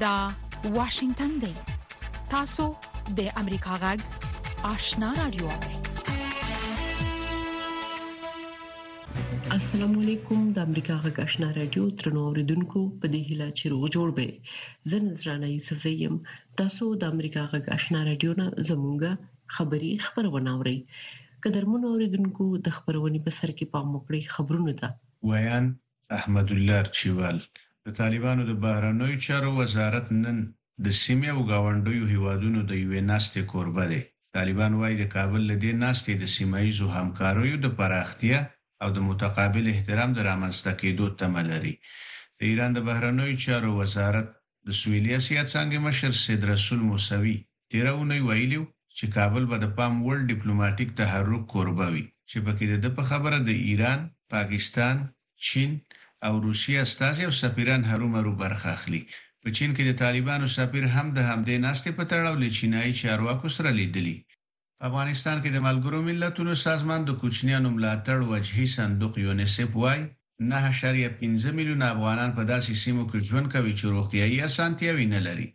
دا واشنگتن دی تاسو د امریکا غږ آشنا رادیو السلام علیکم د امریکا غږ آشنا رادیو ترنو اوریدونکو په دې هیله چې روغ جوړ به زه نذرانه یوسف زیم تاسو د امریکا غږ آشنا رادیو نه زمونږه خبری خبرونه اورئ قدرمن اوریدونکو د خبرونې په سر کې پام وکړئ خبرونو ته ویاند احمدالله ارچیوال د طالبانو د بهرنیو چارو وزارت نن د سیمې او ګاونډیو هېوادونو د یوې ناستې کوربه دی. طالبان وايي د کابل له دې ناستې د سیمه ییزو همکاریو د پراختیا او د متقابل احترام د رامنځته کېدو تمه لري. د ایران د بهرنیو چارو وزارت د سویلي اسیا څانګې مشر سیدرسول موسوي تېره اونۍ ویلي و چې کابل به د پام وړ ډیپلوماټیک تحرک کوربه وي چې پکې د ده په خبره د ایران، پاکستان، چین او روسیې استازي او سفیران هرومرو برخه اخلي. په چین کې د طالبانو سفیر هم د همدې ناستې په تړاو له چینايي چارواکو سره لیدلي. په افغانستان کې د ملګرو ملتونو سازمان د کوچنیانو ملاتړ وجهي صندوق یونیسف وايي، نهه اعشاریه پنځه میلیونه افغانان په داسې سیمو کې ژوند کوي چې روغتیايي اسانتیاوې نه لري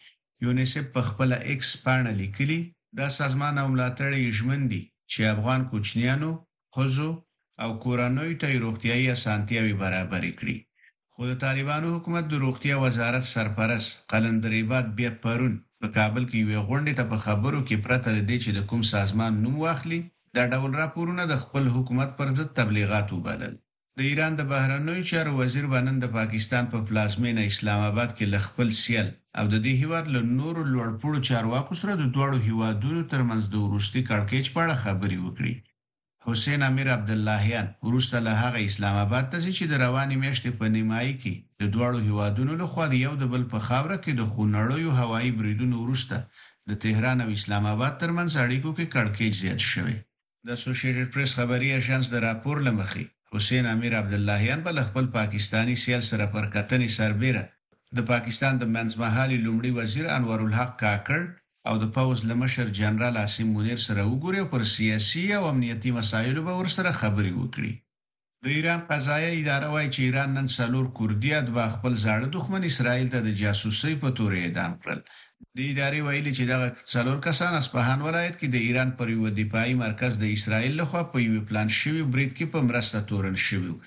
یونیسف په خپله ایکس پاڼه لیکلي، دا سازمان او ملاتړي یې ژمن دي چې افغان کوچنیانو، ښځو او کورنیو ته یې روغتیايي اسانتیاوې برابرې کړي، خو د طالبانو حکومت د روغتیا وزارت سرپرست قلندرعباد بیا پرون په کابل کې یوې غونډې ته په خبرو کې پرته له دې چې د کوم سازمان نوم واخلي، دا ډول راپورونه د خپل حکومت پر ضد تبلیغات وبلل. د ایران د بهرنیو چارو وزیر به نن د پاکستان په پلازمېنه اسلام اباد کې له خپل سیال او د دې هېواد له نورو لوړپوړو چارواکو سره د دواړو هېوادونو ترمنځ د وروستي کړکېچ په اړه خبرې وکړي. حسېن امیر عبداللهیان وروسته له هغه اسلام اباد ته ځي چې د روانې میاشتې په نیمايي کې د دواړو هېوادونو له خوا د یو د بل په خاوره کې د خونړیو هوایي بریدونو وروسته د تهران او اسلام اباد ترمنځ اړیکو کې کړکېچ زیات شوی. د اسوشیټډ پریس خبري اژانس د راپور له مخې، حسین امیر عبداللهیان به له خپل پاکستاني سیال سره پر کتنې سربېره د پاکستان د منځمهالي لومړي وزیر انورالحق کاکړ او د پوځ له مشر جنرال عاصم منیر سره وګوري او پر سیاسي او امنیتي مسایلو به ورسره خبرې وکړي. د ایران قضایه اداره وايي چې ایران نن څلور کوردي اتباع خپل زاړه دښمن اسراییل ته د جاسوسۍ په تور اعدام کړل. دې ادارې ویلي چې دغه څلور کسان اصفهان ولایت کې د ایران پر یوه دفاعي مرکز د اسراییل له خوا په یوه پلان شوي برید کې په مرسته تورن شوي وو.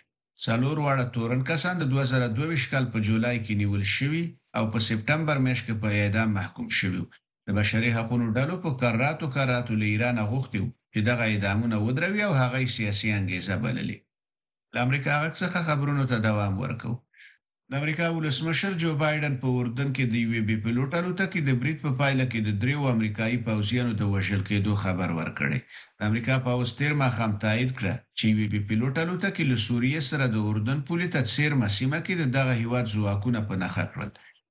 څلور واړه تورن کسان د دوه زره دوه ویشت کال په جولای کې نیول شوي او په سپټمبر میاشت کې په اعدام محکوم شوي وو. د بشري حقونو ډلو په کراتو کراتو له ایرانه غوښتي وو چې دغه اعدامونه ودروي او هغه یې سیاسي انګېزه بللې. له امریکا غږ څخه خبرونو ته دوام ورکوو. د امریکا ولسمشر جو بایډن په اردن کې د یوې بې پیلوټه الوتکې د برید په پایله کې د درېیو امریکايي پوځیانو د وژل کېدو خبر ورکړی. د امریکا پوځ تېر ماښام تایید کړه چې یوې بې پیلوټه الوتکې له سوریې سره د اردن پولې ته څېرمه سیمه کې د دغه هېواد ځواکونه په نښه کړل.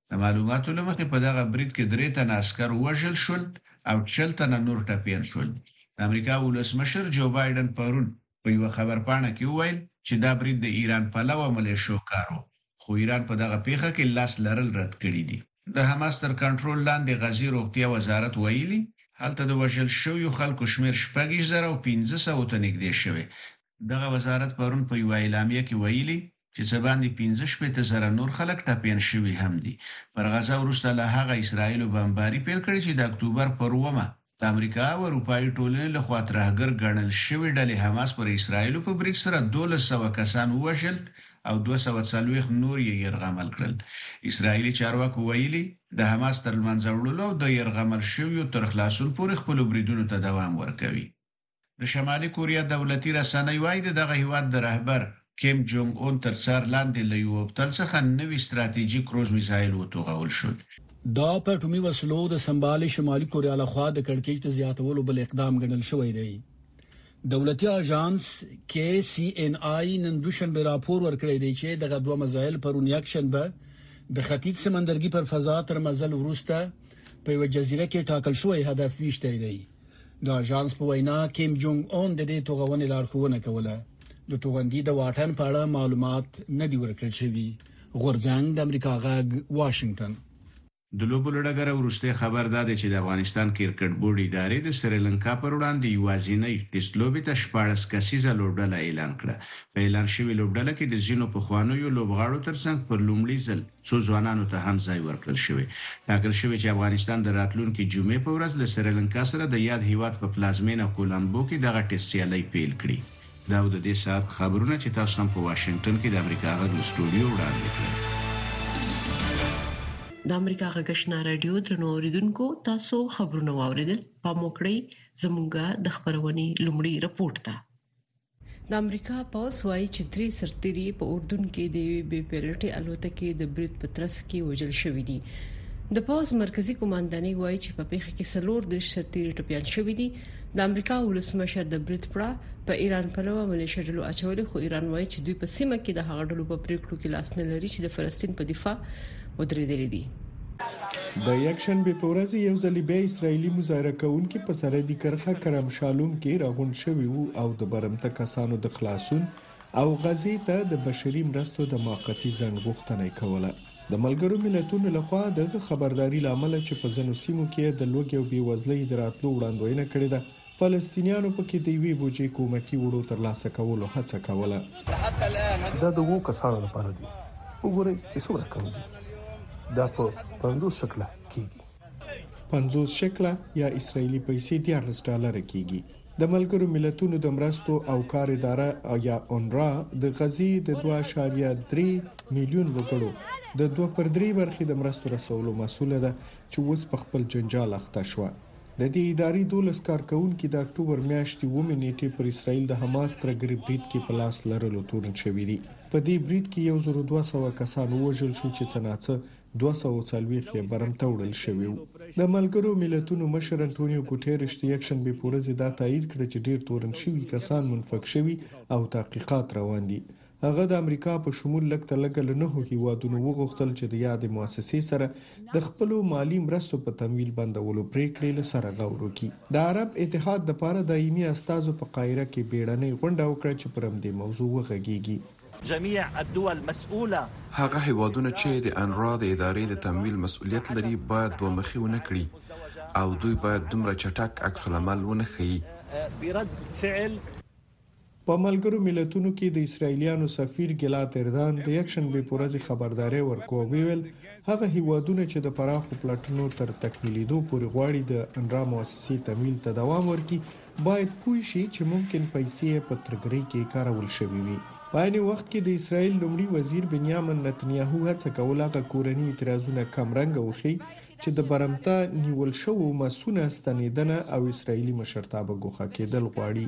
د معلوماتو له مخې په دغه برید کې درې تنه عسکر ووژل شول او شل تنه نور ټپیان شول. د امریکا ولسمشر جو بایډن پرون په یوه خبرپاڼه کې وویل چې دا برید د ایران پلوه ملیشو کار و، خو ایران په دغه پېښه کې لاس لرل رد کړي دي. د حماس تر کنټرول لاندې غزې روغتیا وزارت ویلي، هلته د وژل شویو خلکو شمېر شپږیشت زره او پنځه سوو ته نږدې شوی. دغه وزارت پرون په یوه اعلامیه کې ویلي، چې څه باندې پنځه شپېته زره نور خلک ټپيان شوي هم دي. پر غزه وروسته له هغه اسرائیلو بمباري پیل کړې چې د اکتوبر پر اوومه د امریکا او اروپايي ټولنې له خوا ترهګر ګڼل شوې ډلې حماس پر اسرائیلو په برید سره دوولس سوه کسان ووژل او دوه سوه څلوېښت نور یې یرغمل کړل. اسرائیلي چارواکو ویلي، د حماس تر لمنځه وړلو او د یرغمل شویو تر خلاصون پورې خپلو بریدونو ته دوام ورکوي. د شمالي کوریا دولتي رسنۍ وايي، د دغه هېواد د رهبر کیم جونګ اون تر څار لاندې له یوه اوبتل څخه نوي ستراتیژي کروز میزایل وتوغول شول. دا په اټومي وسلو د سمبالې شمالي کوریا له خوا د کړکیچ د زیاتولو بل اقدام ګڼل شوی دی. دولتي اژانس کې سي ان آی نن دوشنبه راپور ورکړی دی چې دغه دوه میزایل پرون یکشنبه د ختیځ سمندرګي پر فضا تر مزل وروسته په یو جزیره کې ټاکل شوی هدف ویشتی دی. د اژانس په وینا کیم جونګ اون د دې توغونې لارښوونه کوله د توغندي د واټن په اړه معلومات نه دی ورکړل شوی غورځنګ د امریکا غاګ واشنگټن د لوبو لړګره ورسته خبر دا دی چې د افغانستان کرکټ بورډ ادارې د سریلانکا پر وړاندې یوازینۍ ټیسټ لوبې ته 14 کسیزه لوبډله اعلان کړه. په اعلان شوې لوبډله کې د ځینو پخوانیو لوبغاړو ترڅنګ پر لومړي ځل څو ځوانانو ته هم ځای ورکړل شوی. ټاکل شوې چې افغانستان د راتلونکې جمعې په ورځ له سریلنکا سره د یاد هیواد په پلازمینه کولمبو کې دغه ټیسټ سیالۍ پیل کړي. دا و د دې ساعت خبرونه چې تاسو ته هم په واشنګټن کې د امریکا غږ له سټوډیو وړاندې کړل. د امریکا غږ آشنا راډیو درنو اوریدونکو تاسو خبرونه واوریدل پام وکړئ زموږ د خبرونې لومړی رپورټ ته. د امریکا پوځ وایي چې درې سرتیري په اردن کې د یوې بې پیلوټې الوتکې د برید په ترڅ کې وژل شوي دي د پوز مرکزی قوماندانۍ وایي چې په پیښه کې سلور د سرتیري ټپيان شوي دي د امریکا ولسمشر د برید پړه په ایران پلوه ملیشه ډلو اچولې خو ایران وایي چې دوی په سیمه کې د هغه ډلو په پریکړو کې لاس نه لري چې د فلسطین په دفاع ودرېدلې دي د یکشنبې په ورځ یو ځل بیا اسرایلی مظاهره کوونکي په سرحدي کرخه کرم شالوم کې راغون شوي وو او د برمته کسانو د خلاصون او غزې ته د بشري مرستو د موقتی ځنډ غوښتنه کوله د ملګرو ملتونو لخوا دغه خبرداري لامل چې په ځنو سیمو کې د لوګي او بیوزلۍ دراتلو وړاندوینه کړې ده فلسطینیانو په کې د یوې بوجۍ کومکي وړو ترلاسه کولو هڅه کوله. دا د اوو کسانو لپاره دي، وګورئ چې څومره کم دي. دا په پنځوس شکله کېږي. پنځوس شکله یا اسراییلي پیسې دیارلس ډالره کېږي. د ملګرو ملتونو د مرستو او کار اداره یا اونرا د غزې د دوه اعشاریه درې میلیون وګړو د دوه پر درې برخې د مرستو رسولو مسؤله ده چې اوس په خپل جنجال اخته شوه. د دې ادارې دولس کارکوونکي د اکټوبر میاشتې اوومې نېټې پر اسراییل د حماس ترهګري برید کې په لاس لرلو تورن شوي دي. په دې برید کې یو زرو دوه سوه کسان ووژل شو چې څه ناڅه دوه سوه او څلوېښت یې برم ته وړل شوي وو. د ملګرو ملتونو مشر انټونیو ګوټېرش د یکشنبې په ورځ دا تایید کړه چې ډېر تورن شوي کسان منفک شوي او تحقیقات روان دي. هغه د امریکا په شمول لږ تر لږه له نهو هېوادونو وغوښتل چې د یادې موسسې سره د خپلو مالي مرستو په تمویل بندولو پرېکړې له سره غور وکړي. د عرب اتحاد لپاره دایمي استازو په قاهره کې بېړنۍ غونډه وکړه چې پر همدې موضوع وغږېږي. جميع الدول مسؤله. هغه هېوادونه چې د انروا د ادارې د تمویل مسؤلیت لري باید دوه مخي ونه کړي او دوی باید دومره چټک عکس العمل ونه ښيي. برد فعل. په ملګرو ملتونو کې د اسراییلیانو سفیر ګیلاد اردان د یکشنبې په ورځ خبرداری ورکړ او ویې ویل، هغه هېوادونه چې د پراخو پلټنو تر تکمیلېدو پورې غواړي د انرا موسسې تمویل ته دوام ورکړي، باید پوه شي چې ممکن پیسې یې په ترګرۍ کې کارول شوې وي. په عین وخت کې د اسراییل لومړي وزیر بنیامن نتنیاهو هڅه کوله هغه کورني اعتراضونه کمرنګه وښيي چې د برمته نیول شوو مسونه ستنېدنه او اسراییلي مشرتابه ګوښه کېدل غواړي.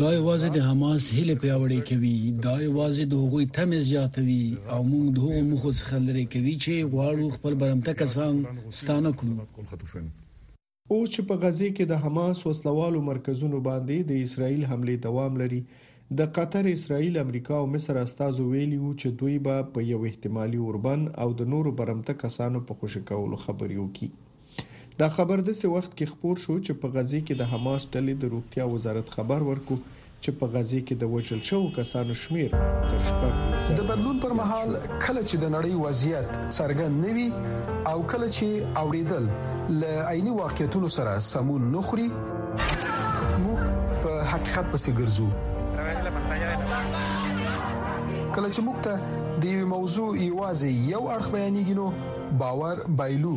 دا یوازې د حماس هیلې پیاوړې کوي، دا یوازې د هغوی تمې زیاتوي او موږ د هغو موخو څخه لرې کوي چې غواړو خپل برمته کسان ستانه کړو. اوس چې په غزې کې د حماس وسله والو مرکزونو باندې د اسرائیل حملې دوام لري، د قطر، اسرائیل، امریکا او مصر استازو ویلي وو چې دوی به په یو احتمالي اوربند او د نورو برمته کسانو په خوشې کولو خبرې وکړي. دا خبر داسې وخت کې خپور شو چې په غزې کې د حماس ډلې د روغتیا وزارت خبر ورکړو چې په غزې کې د وژل شوو کسانو شمېر تر شپږو زرو زیات شو. د بدلون پر مهال کله چې د نړۍ وضعیت څرګند نه وي او کله چې اورېدل له عیني واقعیتونو سره سمون نه خوري، موږ په حقیقت پسې ګرځو. کله چې موږ ته د یوې موضوع یوازې یو اړخ بیانېږي، نو باور بایلو.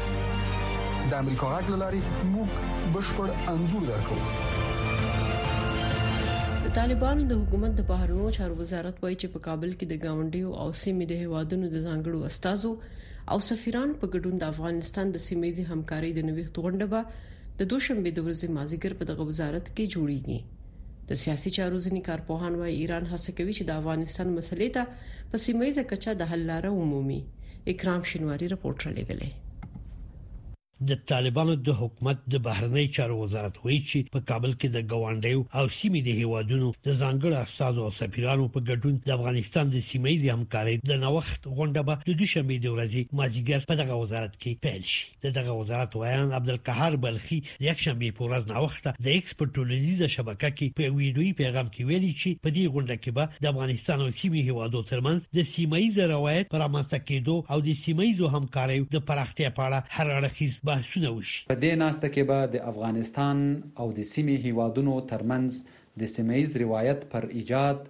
د امریکا غږ لاري موږ بشپړ انزور درکو د طالبانو د حکومت د بهرنیو چارو وزارت وایي چې په کابل کې د گاونډیو او سیمې د هوادونو د ځانګړو استادو او سفیرانو په ګډون د افغانستان د سیمېزي همکارۍ د نوښت غونډه به د دوشنبه د ورځې مازیګر په دغه وزارت کې جوړیږي د سیاسي چارو ځینې کارپوهان وايي ایران هڅه کوي چې د افغانستان مسلې ته په سیمه ییزه کچه د حل لاره ومومي اکرام شینواری رپورټ را لګلې د طالبانو د حکومت د بهرنی چارو وزارت وایي چې په کابل کې د ګوانډیو او سیمې د هیوادونو د ځانګړو استادو او سفیرانو په ګډون د افغانستان د سیمې د همکارۍ د نوښت غونډه به د دوشنبه د ورځې مازیګر په دغه وزارت کې پیل شي د دغه وزارت ویاند عبدالقهار بلخي د یک شنبې په ورځ ناوخته د ایکس په ټولنیزه شبکه کې په ویډیوي پیغام کې ویلي چې په دې غونډه کې به د افغانستان او سیمې هیوادو ترمنځ د سیمایي روایت پر رامنځته کېدو او د سیمایي همکاریو د پراختیا په اړه هر اړخیز بحثونه وشي په دې ناسته کې به د افغانستان او د سیمې هیوادونو ترمنځ د سیمایي روایت پر ایجاد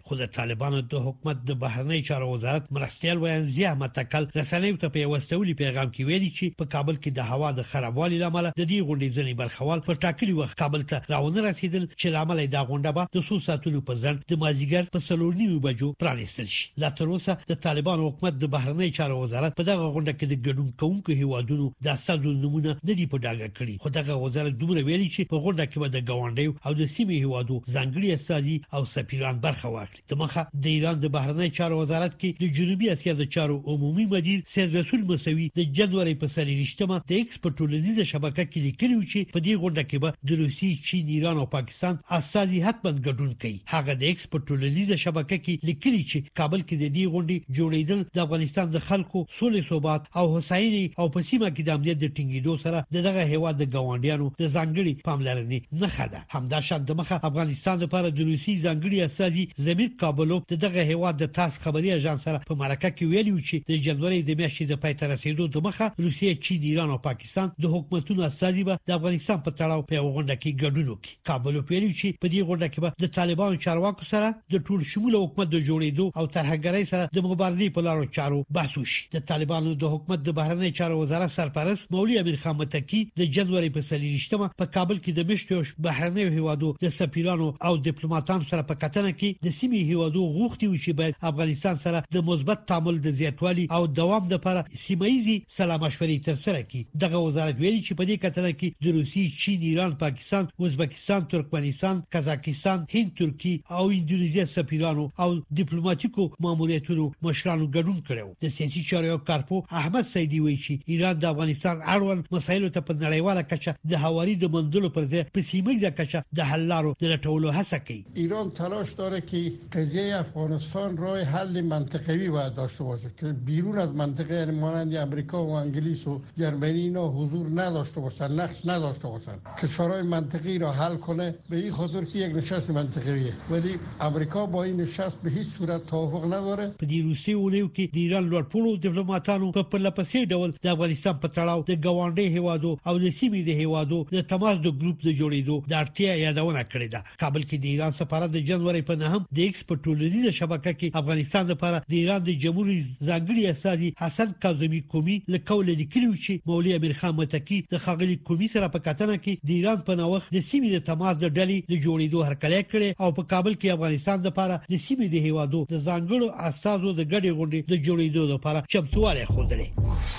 خو د طالبانو د حکومت د بهرنی چارو وزارت مرستيال ویانزي احمد تکل رسنیو ته په یو استولي پیغام کې ویلي چې په کابل کې د هوا د خرابوالي لامل د دې غونډې ځنی برخوال په ټاکلي وخت کابل ته راونه رسیدل چې لامل دا غونډه به د سو ساتلو په ځند د مازیګر په سلورنی بجو پرانیستل شي لا تر اوسه د طالبانو حکومت د بهرنی چارو وزارت په دغه غونډه کې د ګډون کوونکو هیوادونو د استادو نمونه نه دی په ډاګه ورک کړي خو دغه وزارت دومره ویلي چې په غونډه کې به د ګاونډیو او د سیمې هیوادو ځانګړي استازي او سفیران برخه واخلي د مخه د ایران د بهرنی چارو وزارت کې د جنوبي اسیا د چارو عمومي مدیر سید رسول مسوي د جنوري په سری رښتما د ایکس په ټولنیزه شبکه کې لیکلی و چې په دې غونډه کې به د روسي چین ایران او پاکستان استازي حتمن ګډون کوي هغه د ایکس په ټولنیزه شبکه کې لیکلي چې کابل کې د دې غونډې جوړیدل د افغانستان د خلکو سولې ثبات او هوساینې او په سیمه کې د امنیت د ټینګیدو سره دغه هیواد د ګاونډیانو د ځانګړي پاملرنې نخښه ده همدا شان د مخه افغانستان لپاره د روسي ځانګړي استاذي زمیر کابلوف دغه هیواد د تاس خبري اژانس سره په مرکه کې ویلي چې د جنوري د میاشتې د پای تر رسیدو د مخه روسیه چین ایران او پاکستان د حکومتونو استاذي به د افغانستان په تړاو په غونډه کې ګډون وکړي کابل ویلي چې په دې غونډه کې به د طالبانو چارواکو سره د ټول شموله حکومت د جوړېدو او ترهګرۍ سره د مبارزې په لارو چارو بحث وشي د طالبانو د حکومت د بهرنی چارو وزارت سرپرست مولوی امیر خان متکی د جنوري په 23مه په کابل کې د مشتو بهرنی هیوادو د سفیرانو او ډیپلوماټانو سره په کتنه کې د سیمې هیوادو غوښتي و چې باید افغانستان سره د مثبت تعامل د زیاتوالي او دوام لپاره سیمه ییزې سلا مشورې ترسره کړي. دغه وزارت ویلي چې په دې کتنه کې د روسیې، چین، ایران، پاکستان، ازبکستان، ترکمنستان، قزاقستان، هند، ترکیې او اندونیزیا سفیرانو او دیپلوماتیکو ماموریتونو مشرانو ګډون کړی و. د سیاسي چارو یو کارپوه احمد سیدي وایي چې ایران د افغانستان اړوند مسایلو ته په نړیواله کچه د هواري د موندلو پر ځای په سیمه ییزه کچه د حل لارو د لټولو هڅه کوي. ایران تلاش داره که قضیه افغانستان رای حل منطقوی باید داشته باشه که بیرون از منطقه یعنی مانند امریکا و انگلیس و جرمنی اینا حضور نداشته باشن نقش نداشته باشن که سرای منطقی را حل کنه به این خاطر که یک نشست منطقویه ولی امریکا با این نشست به هیچ صورت توافق نداره په دې روسي اولیو کې د ایران لوړپوړو دیپلوماټانو په پرلپسې ډول د افغانستان په تړاو د ګاونډي هیوادو او د سیمې د هیوادو د تماس د ګروپ د جوړېدو د اړتیا یادونه کړې ده په کابل کې د ایران سفارت د جنوري په نهم د ایکس په ټولنیزه شبکه کې افغانستان لپاره د ایران د جمهور رئیس ځانګړي استازي حسن کاظمي کومي لکول لیکلي چې مولوی امیر خان متکی د خاغلی کومي سره په کتنه کې د ایران په نوښت د سیمې د تماس د ډلې د جوړېدو هرکلی کړي او په کابل کې افغانستان لپاره د سیمې د هیوادو د ځانګړو استازو د ګډې غونډې د جوړېدو لپاره چمتووالی ښودلی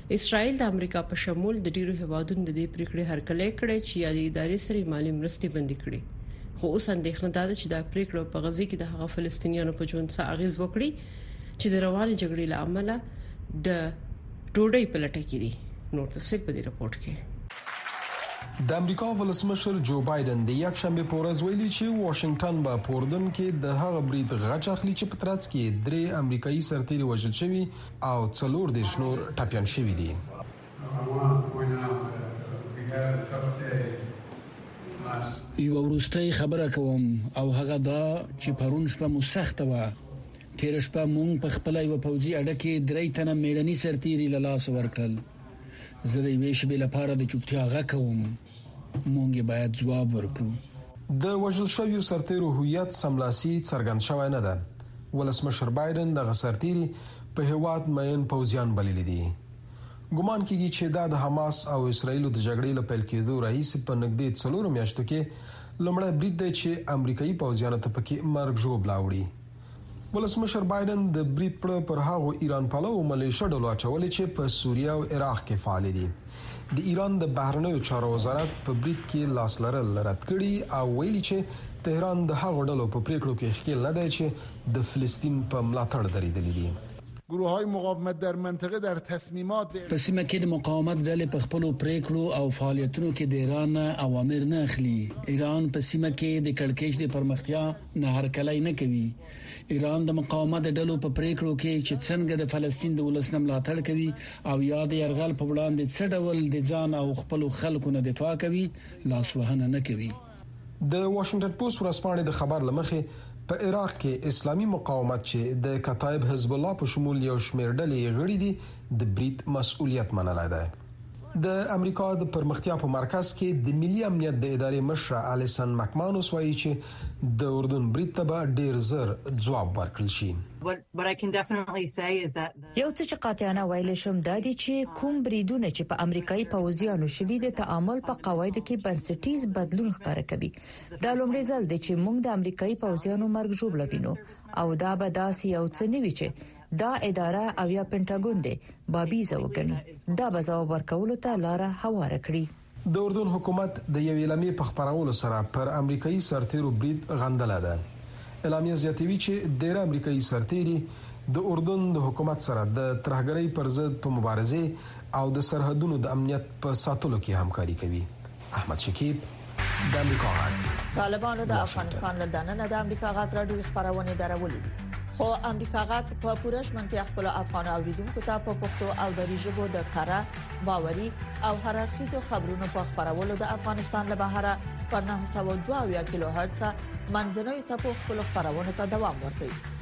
اسرائیل د امریکا په شمول د ډیرو هیوادونو د دې پریکړې هرکلی کړی چې یادې ادارې سره مالي مرستې بندي کړي خو اوس اندېښنه ده چې دا پریکړه په غزي کې د هغه فلسطینیانو په ژوند څه اغیز وکړي چې د روانې جګړې له امله د ډوډۍ په لټه کې دي نور تفصيل په دې رپورت کې د امریکا ولسمشر جو بایدن د یک شنبه په ورځ ویلي چې واشنگټن به په اردن کې د هغه برید غچ اخلي چې په ترڅ کې درې امریکایي سرتیري وژل شوي او څلور دېرش نور ټپیان شوي دي. یوه وروستۍ خبره کوم او هغه دا چې پرون شپه مو سخته وه. تېره شپه مونږ په خپله یوه پوځي اډه کې درې تنه مېړني سرتېري له لاسه ورکړل. زه د یوې شېبې لپاره د چوپتیا غږ کوم. مونږ باید ځواب ورکړو. د وژل شویو سرتېرو هویت سملاسي څرګند شوی نه ده. ولسمشر بایډن دغه سرتېري په هېواد مئین پوځیان بللي دي. ګومان کېږي چې دا د حماس او اسراییلو د جګړې له پیل کېدو راهیسې په نږدې څلورو میاشتو کې لومړی برید دی چې امریکايي پوځیانو ته پکې مرګ ژوبله اوړي. ولسمشر بایډن د برید پړه پر هغو ایران پلوو ملېشه ډلو اچولې چې په سوریه او عراق کې فعالې دي. د ایران د بهرنیو چارو وزارت په برید کې لاس لرل رد کړي او ویلي چې تهران د هغو ډلو په پرېکړو کې ښکېل نه دی چې د فلسطین په ملاتړ درېدلي دي. په سیمه کې د مقاومت ډلې په خپلو پرېکړو او فعالیتونو کې د ایران نه اوامر نه اخلي. ایران په سیمه کې د کړکېچ د پرمختیا، نه هرکلی نه کوي. ایران د مقاومت د ډلو په پریکړو کې چې څنګه د فلسطین د ولس نه ملاتړ کوي او یا د یرغل په وړاندې څه ډول د ځان او خپلو خلکو نه دفاع کوي، لاسوهنه نه کوي. د واشنګټن پوسټ ورځپاڼې د خبر له مخې، په عراق کې اسلامي مقاومت چې د کتایب حزب الله په شمول یو شمیر ډلې یې غړي دي، د برید مسئولیت منلی دی. د امریکا د پرمختیا په مرکز کې د ملي امنیت د ادارې مشره الیسن مکمانوس وایي چې د اردن برید ته به ډیر زر ځواب ورکړل شي یو څه چې قاطعانه ویل شم دا دی چې کوم بریدونه چې په امریکایي پوځیانو شوي د تعامل په قواعدو کې بنسټیز بدلون ښکار کوي دا لومړی ځل دی چې موږ د امریکایي پوځیانو مرګ جوړ لوینو او دا به داسې یو څه نه وي چې دا اداره او یا پنټاګون دی بابیزه وګڼي دا به ځواب ورکولو ته لاره هواره کړي. د اردن حکومت د یوې اعلامیې په خپرولو سره پر امریکايي سرتېرو برید غندلی دی. اعلامیه زیاتوي چې ډېری امریکايي سرتېري د اردن د حکومت سره د ترهګرۍ پر ضد په مبارزې او د سرحدونو د امنیت په ساتلو کې همکاري کوي. احمد شکیب د امریکا غږ طالبانو د افغانستان له دننه د امریکا غږ راډیو خبرونه درولې دي خو امریکا غږ په پوره شمنتیا خپل افغان اوریدونکو ته په پښتو او دری ژبه د کره باوري او هررخیزو خبرونو په خبرولو د افغانستان له بهره په 902 کیلو هرتز منځنوي سپو خپل خبرونه ته دوام ورکوي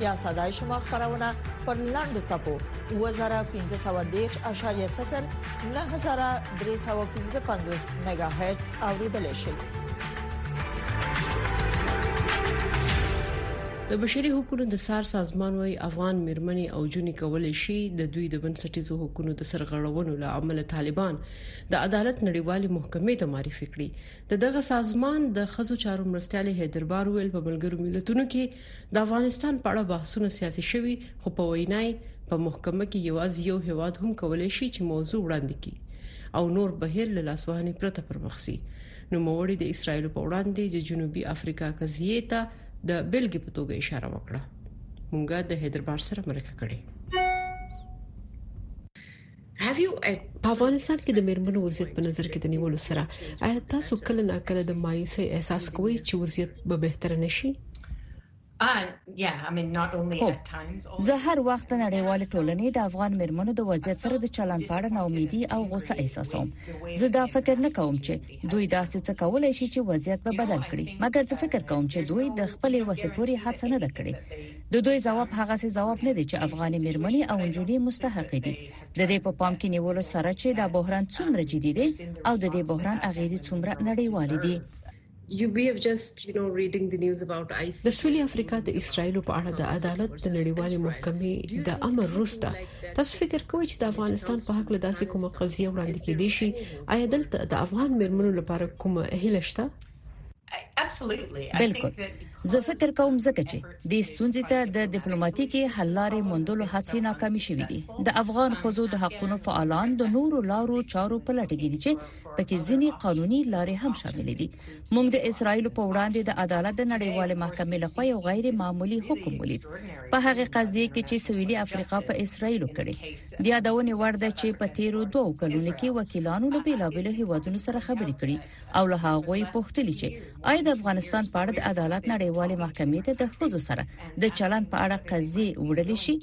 یا صداي شما خبرونه پر لاندو صفو 2513.0 9315 میگا هرتز اوریدل شي د بشري حقوقو د سار سازمان وايي افغان مرمنې او جونې کولای شي د دوی د بنسټیزو حقوقو د سرغړونو له امله طالبان د عدالت نړیوالې محکمې ته معرفي کړي د دغه سازمان د خزو چارو مرستيال حیدربار ویل په ملګرو ملتونو کې د افغانستان په اړه بحثونه سیاسي شوي خو په وینا یې په محکمه کې یوازې یو هواد هم کولای شي چې موضوع وړاندې کړي او نور بهیر له لاسوهنې پرته پر مخ سي نو موري د اسرایل په وړاندې د جنوبي افریقا قضیه ته د بلګې په توګه اشاره وکړه مونږه د حیدربار سره مرکه کړې په افغانستان کې د میرمنو وضعیت په نظر کې د نیولو سره آیا تاسو کله ناکله د مایوسۍ احساس کوئ چې وضعیت به بهتر نشي؟ زه هر وخت د نړیوال ټولنې د افغان مرمنو د وضعیت سره د چلن په اړه ناامیدي او غوسه احساسوم زه دا فکر نه کوم چې دوی داسې څه کولای شي چې وضعیت به بدل کړي مګر زه فکر کوم چې دوی د خپلې وسې پوري هڅه نه کړې د دوی ځواب هغه سي ځواب نه دی چې افغاني مېرمنې او نجونې مستحق دي د دې په پام کې نیولو سره چې دا بحران څومره جدي دی او د دې بحران اغیزې څومره نړیوال دي د سویلي افریقا د اسرایل په اړه د عدالت د نړیوالې محکمې د امر وروسته تاسو فکر کوئ چې د افغانستان په حق له داسې کومه قضیه وړاندې کېدې شي آیا دلته د افغان مرمنو لپاره کومه هیله شته بالکل زه فکر کوم ځکه چې د ستونزې ته د ډیپلوماټیکي حل لارې موندلو هڅې ناکامې شوې دي د افغان خوځو د حقوقو فعالان د نورو لارو چارو په لټه کې دي چې پکې ځینې قانوني لارې هم شامل دي موږ د اسرایل په وړاندې د عدالت د نړیوال محکمې لخوا یو غیر معمولی حکم ولید په هغه قضیه کې چې سویلي افریقا په اسرایل کړي د یادونې وړ ده چې په تیرو دوو کلونو کې وکیلانو له بیلابیلو هیوادونو سره خبرې کړې او له هغوی پوښتلی چې آیا د افغانستان په اړه د عدالت نړیوالې محکمې ته د خزو سره د چلن په اړه قضیه وړل شي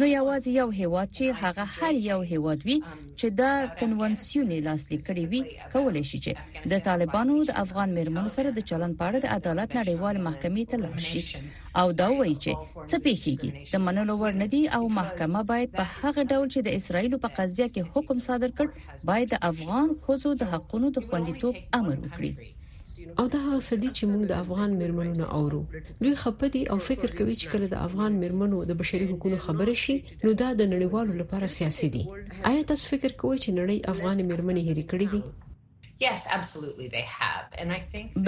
نو یوازې یو هیواد چې هغه هر یو هیواد وي چې دا کنوانسیون لاسلیک کړي وي کولای شي چې د طالبانو د افغان مرمنو سره د چلن په اړه د عدالت نړیوال محکمې ته لاړ شي او دا وایي چې څه پیښیږي د منلو وړ نه دي او محکمه باید په هغه ډول چې د اسرایل په قضیه کې حکم صادر کړ باید د افغان ښځو د حقونو د خوندیتوب امر وکړي. او دا هغه څه دي چې موږ د افغان میرمنو نه اورو دوی خپه دي او فکر کوي چې کله د افغان میرمنو د بشري حقوقو خبره شي نو دا د نړیوالو لپاره سیاسي دي آیا تاسو فکر کوئ چې نړۍ افغان میرمنې هېرې کړې دي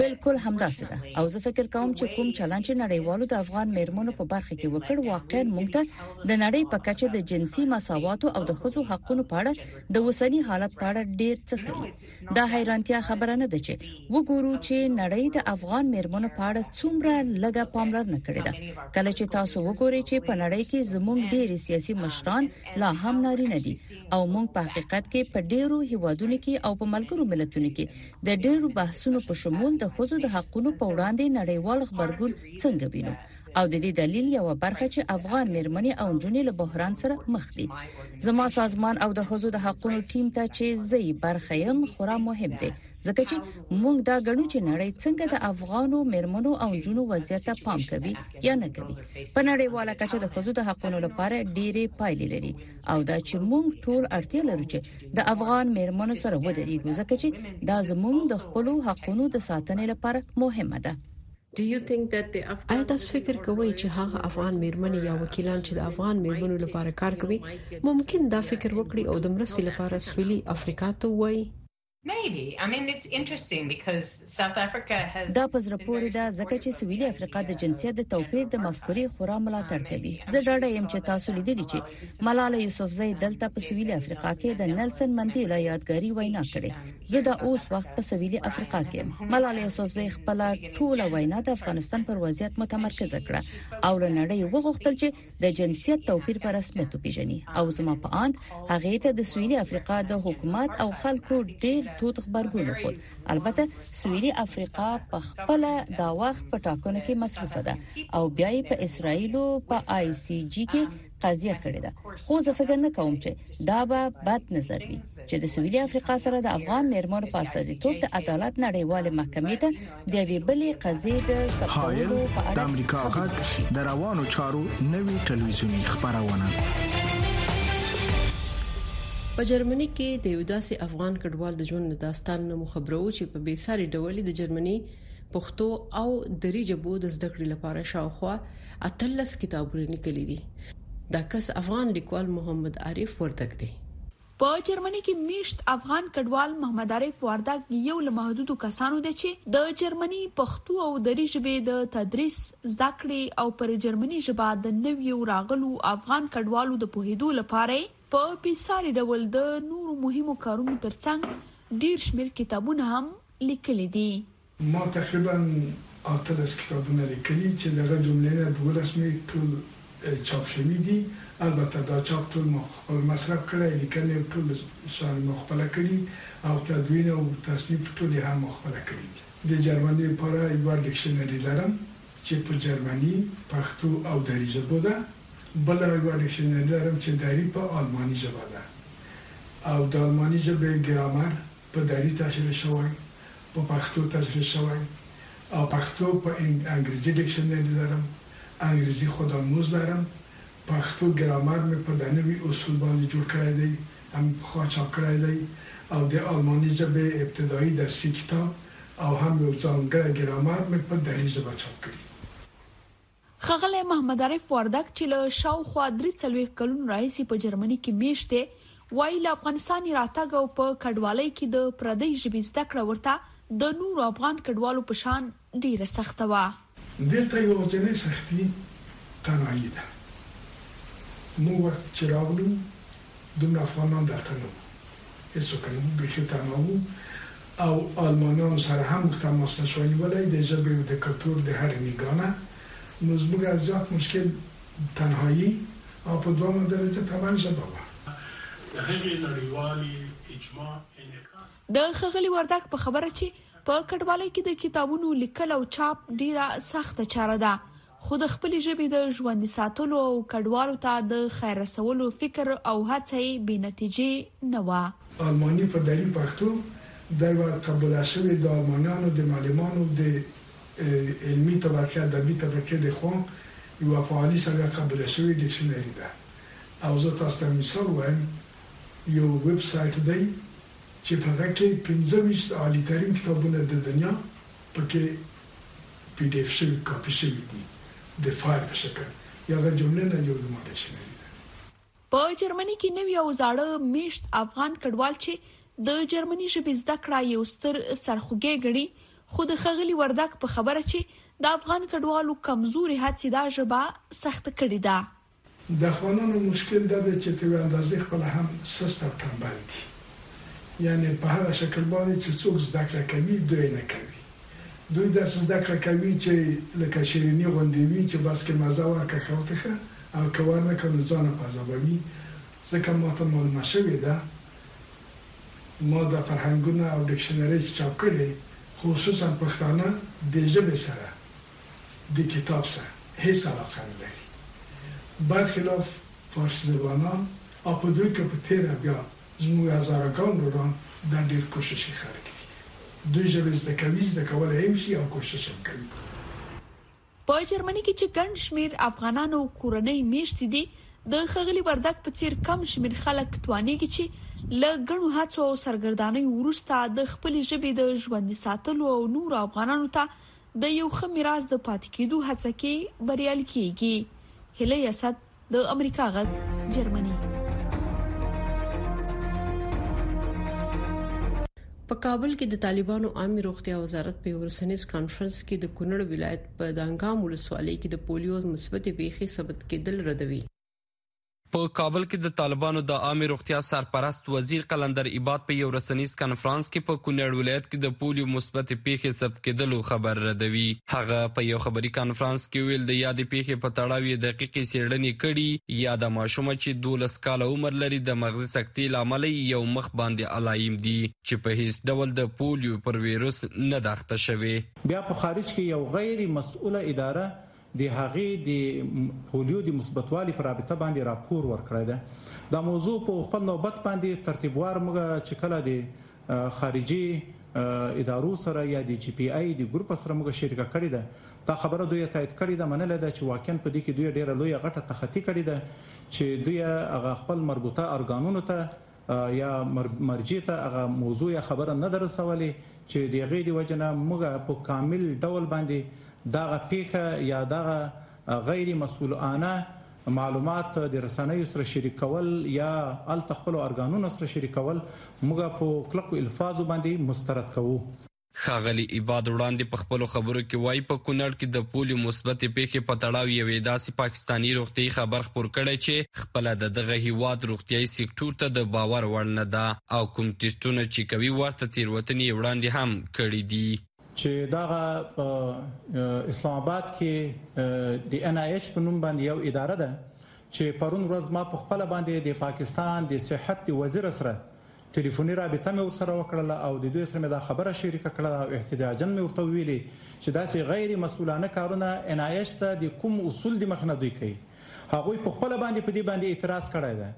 بلکل همداسې ده او زه فکر کوم چې کوم چلن چې نړیوالو د افغان میرمنو په برخه کې وکړ واقعا موږ ته د نړۍ په کچه د جنسي مساوات او د ښځو حقوقو په اړه د وسنی حالت په اړه ډیر څه ښیي دا حیرانتیا خبره نه ده چې وګورو چې نړۍ د افغان میرمنو په اړه څومره لږه پاملرنه کړې ده کله چې تاسو وګورئ چې په نړۍ کې زموږ ډیر سیاسي مشران لا هم نارینه دي او موږ په حقیقت کې په ډیرو هیوادونو کې او په ملګرو ملتونو کې د ډیرو بحثونو په شمول د خوځو د حقوقو په وړاندې نړیوال خبرګون څنګه وینو او د دې دلیل یوه برخه چې افغان مېرمنې او نجونې له بحران سره مخ دي زما سازمان او د حضور د حقونو ټیم ته چې زی برخه يم خورا مهم دی ځکه چې موږ دا غنو چې نړۍ څنګه د افغانو مېرمنو او جنو وضعیت ته پام کوي یا نه کوي په نړیواله کچه د خزو د حقوقو لپاره ډېری پایلې لري او دا چې موږ ټول اړتیا لرو چې د افغان مېرمنو سره ودرېږو ځکه چې دا زموږ د خپل حقوقو د ساتنې لپاره مهمه ده ایا تاسو فکر کوئ چې هغه افغان مېرمنې یا وکیلان چې د افغان مېرمنو لپاره کار کوي ممکن دا فکر وکړي او د مرستې لپاره سویلي افریقا ته ووایي؟ دا په زړه پورې ده ځکه چې سویلي افریقا د جنسیت د توپیر د مفکورې خورا ملاتړ کوي. زه ډاډه یم چې تاسو لیدلي چې ملاله یوسفزۍ دلته په سویلي افریقا کې د نلسن مندیلا یادګاري وینا کړې. زه د اوس وخت په سویلي افریقا کې یم ملالې یوسفزۍ خپل ټوله وینا د افغانستان پر وضعیت متمرکز کړه او له نړۍ وغوښتل چې د جنسیت توپیر پر رسمیت وپیژني او زما په اند هغه ته د سویلي افریقا د حکومت او خلکو ډیر تود خبرګون خود البته سویلي افریقا په خپل دا وخت په ټاکنو کې مصروف ده او بیا په اسرایل په آی سی جی کې قضیه کړې ده خو زه فکر نه کوم چې دا به بد نظر وي چې د سویلي افریقا سره د افغان مېرمنو په استازیتوب د عدالت نړیوال محکمې ته د وی بلې قضیه د سپورو په اړه د امریکا غږ د روانو چارو نوي ټلویزیونی خبرونه په جرمني کې د یو داسې افغان کډوال د ژوند داستان نو خبرو چې په بیساري ډول د جرمني پښتو او دري ژبو د زده کړې لپاره شاوخوا 13 کتابونه لیکلي دي. دا کس افغان لیکوال محمد عارف وردګ دی. په جرمني کې میشت افغان کډوال محمد عارف واردګ یو له محدودو کسانو دی چې د جرمني، پښتو او دري ژبې د تدریس، زده کړې او پر جرمني ژبه د نویو راغلو افغان کډوالو د پوهیدو لپاره یې په بې ساري ډول د نورو مهمو کارونو ترڅنګ ډیر شمیر کتابونه هم لیکلي دي. ما تقریبا اتلس کتابونه لیکلي چې له هغه جملې نه دوولس مې ټول چاپ شوي دي، البته دا چاپ ټول ما په خپل مصرف کړی، لیکنه یې ټول شان ما خپله کړي او تدوین او تصنیف ټول یې هم ما خپله کړي دي. د جرمني لپاره یوه ډکشنري لرم چې په جرمني، پښتو او دري ژبو ده، بله یوه ډکشنري لرم چې دري په آلماني ژبه ده او د آلماني ژبې ګرامر، په دري تشرېح شوی، په پښتو تشرېح شوی او پښتو په انګرېزي ډېکشنري لرم، انګرېزي خوداموز لرم، پښتو ګرامر مې په دنوي اصول باندې جوړ کړی دی، هم پخوا چاپ کړی دی او د آلماني ژبې ابتدايي درسي کتاب او هم یو ځانګړی ګرامر مې په دري ژبه چاپ کړي. ښاغلی محمدعارف وردګ چې له شاوخوا درې څلوېښت کلونو راهیسې په جرمني کې مېشت دی، وايي، له افغانستان یې راتګ او په کډوالۍ کې د پردۍ ژبې زده کړه ورته د نورو افغان کډوالو په شان ډېره سخته وه. دلته یواځینۍ سختي تنهايي ده. موږ وخت چې راغلو، دومره افغانان دلته نه وو هیڅوک نه وو بیخی تنها وو او آلمانانو سره هم موږ تماس نه شوای نیولای د ژبی او د کلتور د هری نیګانه نو زموږ زیات مشکل تنهایی او په دوهمه درجه طبعا ژبه وه. د هغې نړیوالې اجماع انعکاس دی. د ښاغلي وردګ په خبره چې په کډوالۍ کې د کتابونو لیکل او چاپ ډیره سخته چاره ده، خو د خپلې ژبې د ژوندي ساتلو او کډوالو ته د خیر رسولو فکر او هڅه یې بې نتیجې نه وه. آلماني په دري پښتو دا یوه قبوله شوې د آلمانیانو د معلمانو د علمي طبقې ادبي طبقې د خوا یوه په عالي سویه قبوله شوې ډیکشنري ده او زه تاسو ته مثال وایم یو ویب سایټ دی چې په هغه کې پنځه ویشت عالي ترین کتابونه د دنیا په کې پي ډي اف شوي کاپي شوي دي د فايل په شکل يا هغه جمله نه يو زما ډکشنري ده دي. په جرمني کې نوي او زاړه ميشت افغان کډوال چې د جرمني ژبې زده کړه يو ستر سرخوږی ګڼي خو د ښاغلي وردګ په خبره چې د افغان کډوالو کمزورې هڅې دا ژبه سخته کړې ده. دافغانانو مشکل دادی چه تر یوه اندازی خپله هم سست او ټمبل دی یعنی په هغه شکل باندی چه څوک زده کړه کوی دوی نه کوی دوی داسی زده کړه کوی چه لکه شیرینی غوندی وی چه بس که مزه ورکړه ښه او ته ښه او که ورنکړه نو ځانه په عذابوی ځکه ماته معلومه شوی ده ما دا فرهنګونه او ډیکشنری چه چاپ کړی خصوصا پښتانه دی ژبی سره د کتاب سره هیڅ علاقه نه لري برخلاف فارس زبانان او په دوی که په تیره بیا زموږ هزاره ګان وروران دا ډیر کوششي خلک دي دوی ژبې زده کوي زده کولای هم شي او کوشش هم کوي. په جرمني کې چې ګڼ شمیر افغانان او کورنۍ میشتې دي د ښاغلي وردګ په څیر کم شمیر خلک توانیږي چې له ګڼو هڅو او سرګردانیو وروسته د خپلې ژبې د ژوندي ساتلو او نورو افغانانو ته د یو ښه میراث د پاتې کیدو هڅه کې بریالي کیږي. هیلۍ اسد د امریکا غږ جرمني. په کابل کې د طالبانو عامې روغتیا وزارت په ورسنیز کانفرنس کې د کونړ ولایت په دانګام ولسوالۍ کې د پولیو مثبتې پیښې ثبت کېدل ردوي. په کابل کې د طالبانو د عامې روغتیا سرپرست وزیر قلندر عباد په یو رسنیز کنفرانس کې په کونړ ولایت کې د پولیو مثبتې پیښې ثبت کېدلو خبر ردوي. هغه په یو خبري کنفرانس کې ویل د یادې پیښې په تړاو یې دقیقې څېړنې کړي. یاده ماشومه چې دولس کاله عمر لري د مغزي سکتې له امله یو مخ باندې علایم دي چې په هیڅ ډول د پولیو پر ویروس نه ده اخته شوې. بیا په خارج کې یو غیر مسؤله اداره د هغې د پولیو د مثبتوالي په رابطه باندې راپور ورکړی دی دا موضوع په خپل نوبت باندې ترتیبوار موږ چې کله د خارجي ادارو سره یا د جی پی آی د ګروپ سره موږ شریکه کړې ده دا خبره دوی تایید کړې ده منل ده چې واقعا په دې کې دوی ډیره لوی غټه تخطی کړې ده چې دوی هغه خپل مربوطه ارګانونو ته یا مرجع ته هغه موضوع یا خبره نه ده رسولې چې د هغې د وجې نه موږ په کامل ډول باندې دغه پېښه یا دغه غیر مسؤلانه معلومات د رسنیو سره شریکول یا هلته خپلو ارګانونو سره شریکول موږ په کلکو الفاظو باندې مسترد کوو. ښاغلی عباد وړاندې په خپلو خبرو کې وايي، په کونړ کې د پولیو مثبتې پېښې په تړاو یوې داسې پاکستاني روغتیايي خبر خپور کړی چې خپله د دغه هېواد روغتیايي سکټور ته د باور وړ نه ده او کوم ټېسټونه چې کوي ورته تېروتنې یې وړاندې هم کړې دي. چې دغه په اسلام اباد کې د ان آی اېچ په نوم باندې یو اداره ده چې پرون ورځ ما په خپله باندې د پاکستان د صحت د وزیر سره تیلیفوني رابطه مې ورسره وکړله او د دوی سره مې دا خبره شریکه کړه او احتجاجاً مې ورته ویلي چې داسې غیر مسؤلانه کارونه ان آی اېس ته د کوم اصول د مخې نه دوی کوي. هغوی په خپله باندې په دې باندې اعتراض کړی دی.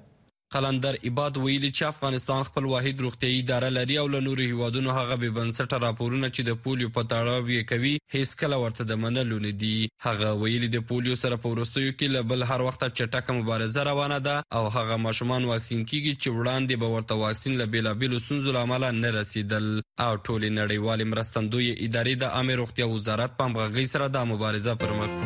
قلندر عباد ویلي چې افغانستان خپل واحد روغتیايي اداره لري او له نورو هېوادونو هغه بې بنسټه راپورونه چې د پولیو په تړاو یې کوي، هېڅکله ورته د منلو نه دي. هغه ویلي د پولیو سره په وروستیو کې له بل هر وخته چټکه مبارزه روانه ده او هغه ماشومان واکسین کیږي چې وړاندې به ورته واکسین له بېلابېلو ستونزو له امله نه رسیدل او ټولې نړیوالې مرستندویې ادارې د عامې روغتیا وزارت په همغږۍ سره دا مبارزه پر مخ